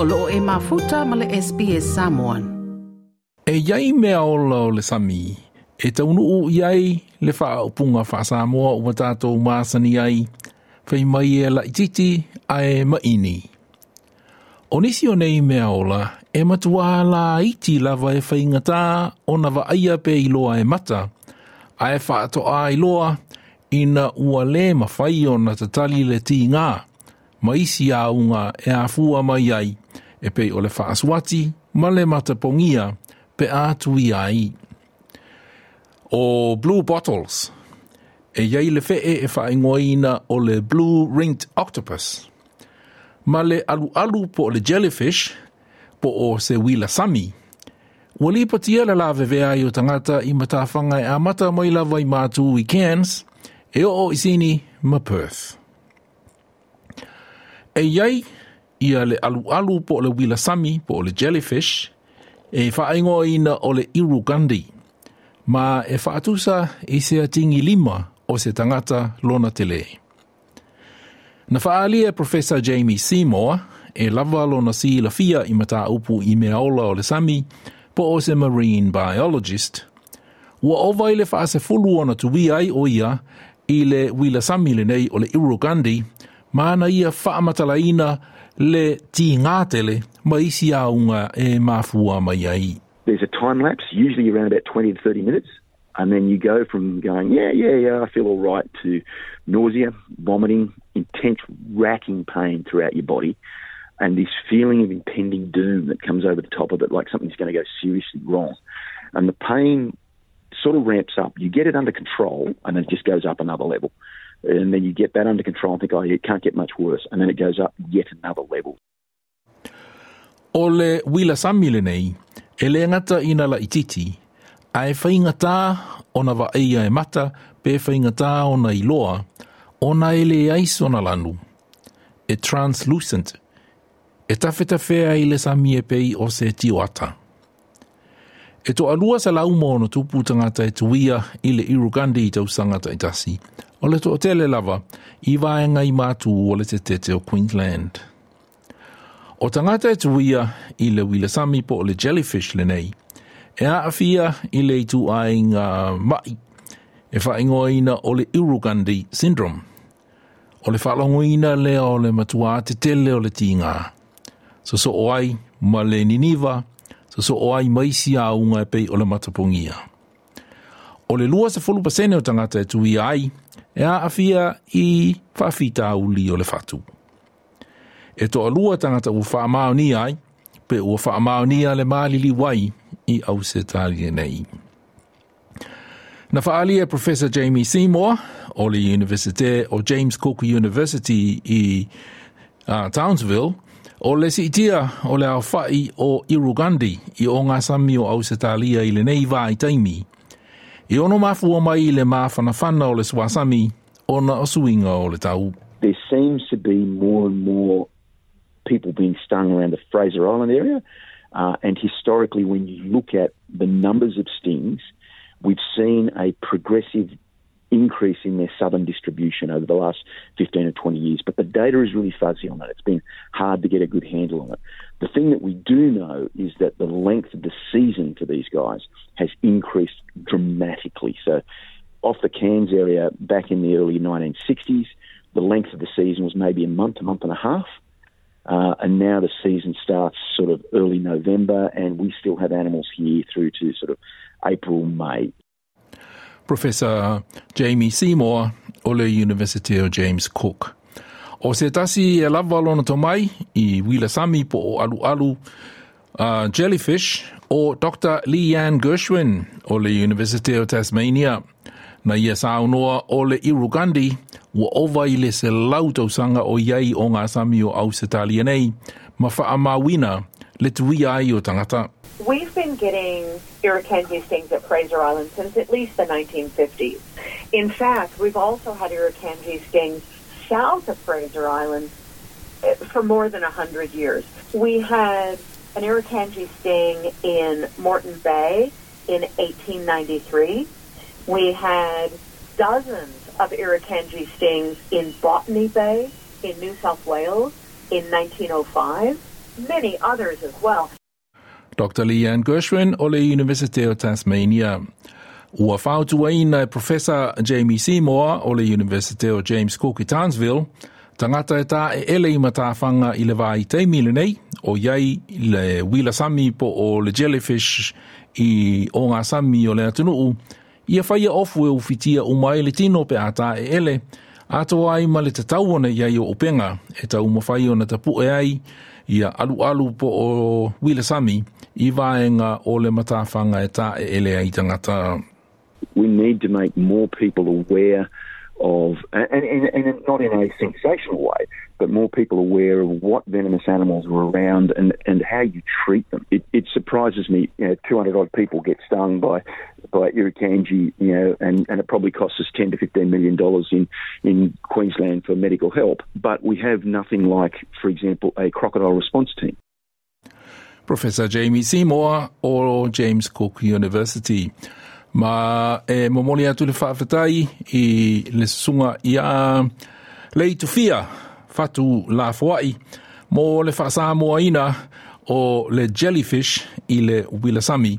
o e mafuta ma le SPS Samoan. E iai mea ola o le sami, e taunu u iai le wha upunga wha Samoa ua tātou māsani iai, whai mai e la ititi a e maini. O nisi o nei mea ola, e matua la iti lava e whai ngatā o na wa aia pe i loa e mata, a e wha ato a i loa, ina ua le mawhai o na tatali le tī ngā, maisi a unga e a fua mai ai e pei o le whaaswati ma le matapongia pe atui ai. O Blue Bottles, e iei le fee e whaingoina o le Blue Ringed Octopus. Ma le alu alu po le jellyfish, po o se wila sami, Wali patia la lawe vea i o tangata i matawhanga e amata moi lawa i mātu i Cairns, e o o isini ma Perth. E iei, ia le alu alu po le wila sami po le jellyfish e whaingo ina o le iru gandhi. Ma e whaatusa i se atingi lima o se tangata lona te le. Na whaalia e Professor Jamie Seymour e lava lona si la fia i mata upu i mea ola o le sami po o se marine biologist. Ua ova i le whaase fulu ona tuwi ai o ia i le wila sami le nei o le iru gandhi ma ana ia whaamatalaina le ma isi e mafua mai ai. There's a time lapse, usually around about 20 to 30 minutes, and then you go from going, yeah, yeah, yeah, I feel all right, to nausea, vomiting, intense racking pain throughout your body, and this feeling of impending doom that comes over the top of it, like something's going to go seriously wrong. And the pain sort of ramps up. You get it under control, and it just goes up another level. and then you get that under control and think, oh, it can't get much worse, and then it goes up yet another level. Ole wila samile nei, e le ngata ina la ititi, a e whaingata ona va eia e mata, pe whaingata ona i loa, ona e le eis ona lanu, e translucent, e tafeta fea i le samie pei o se tioata. E to alua sa lau mo ona tupu tangata e tuia i le irugandi i tau sangata i e tasi, O le tō tele lava, i vāenga i mātū o le te tete o Queensland. O tangata e tuia i le wila sami po le jellyfish le nei, e a awhia i le tū ainga mai, e whaingoina o le Irugandi syndrome. O le whalongoina lea o le matua te tele o le tīngā. So so o ai, ma le niniva, so so o ai maisi a unga e pei o le matapungia. O le lua se fulupasene o tangata e tuia ai, e a afia i whawhita uli o le fatu. E to alua tangata u whaamao ni ai, pe u whaamao ni le maalili wai i au se nei. Na whaali e Professor Jamie Seymour o le Universite o James Cook University i uh, Townsville, o le siitia o le awhai o Irugandi i o ngā sami o au se i le nei vai taimi. I ono mafua mai le o le ona o suinga o le tau. There seems to be more and more people being stung around the Fraser Island area. Uh, and historically, when you look at the numbers of stings, we've seen a progressive increase in their southern distribution over the last 15 or 20 years. But the data is really fuzzy on that. It's been hard to get a good handle on it. The thing that we do know is that the length of the season for these guys has increased dramatically. So, off the Cairns area back in the early 1960s, the length of the season was maybe a month, a month and a half. Uh, and now the season starts sort of early November, and we still have animals here through to sort of April, May. Professor Jamie Seymour, Ole University of James Cook. O se tasi e lava lona tomai i Wila Sami po o Alu Alu uh, Jellyfish o Dr. Leanne Gershwin o le University o Tasmania na ia saunoa o le Irugandi ua ova i le se lautausaga o iai o ngā sami o Ausitalia nei ma faamauina le tuia ai o tangata. We've been getting irukandji stings at Fraser Island since at least the 1950s. In fact, we've also had irukandji stings south of Fraser Island eh, for more than 100 years. We had an Irukandji sting in Morton Bay in 1893. We had dozens of Irukandji stings in Botany Bay in New South Wales in 1905, many others as well. Dr. Leanne Gershwin, Ole University of Tasmania. Ua whautua ina e Professor Jamie Seymour o le University o James Cook i Tansville, tangata e tā e ele i matāwhanga i le i teimile milenei o iei le wila sami po o le jellyfish i o ngā sami o le atunuu, ia whaia e ofu e uwhitia o mai le tino pe ata e ele, ato ai ma le tatau ona iei o upenga e tau mawhai na tapu e ai, ia alu alu po o wila sami i vāenga o le matāwhanga e ta e ele ai tangata. we need to make more people aware of, and, and, and, not in a sensational way, but more people aware of what venomous animals are around and, and how you treat them. It, it surprises me, you know, 200 odd people get stung by, by irukandji, you know, and, and it probably costs us 10 to 15 million dollars in, in Queensland for medical help. But we have nothing like, for example, a crocodile response team. Professor Jamie Seymour, Oral James Cook University. Ma e momoni atu le whaafetai i le sunga i a lei tu fia fatu la fuai mo le whaasā mua ina o le jellyfish i le Wilasami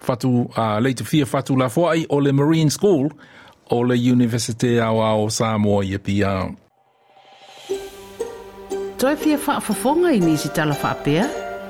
fatu a uh, lei tu fia fatu la fuai o le Marine School o le Universite awa o Samoa i api au. Toi fia whaafafonga i nisi tala whaapea? Toi fia whaafafonga i nisi tala whaapea?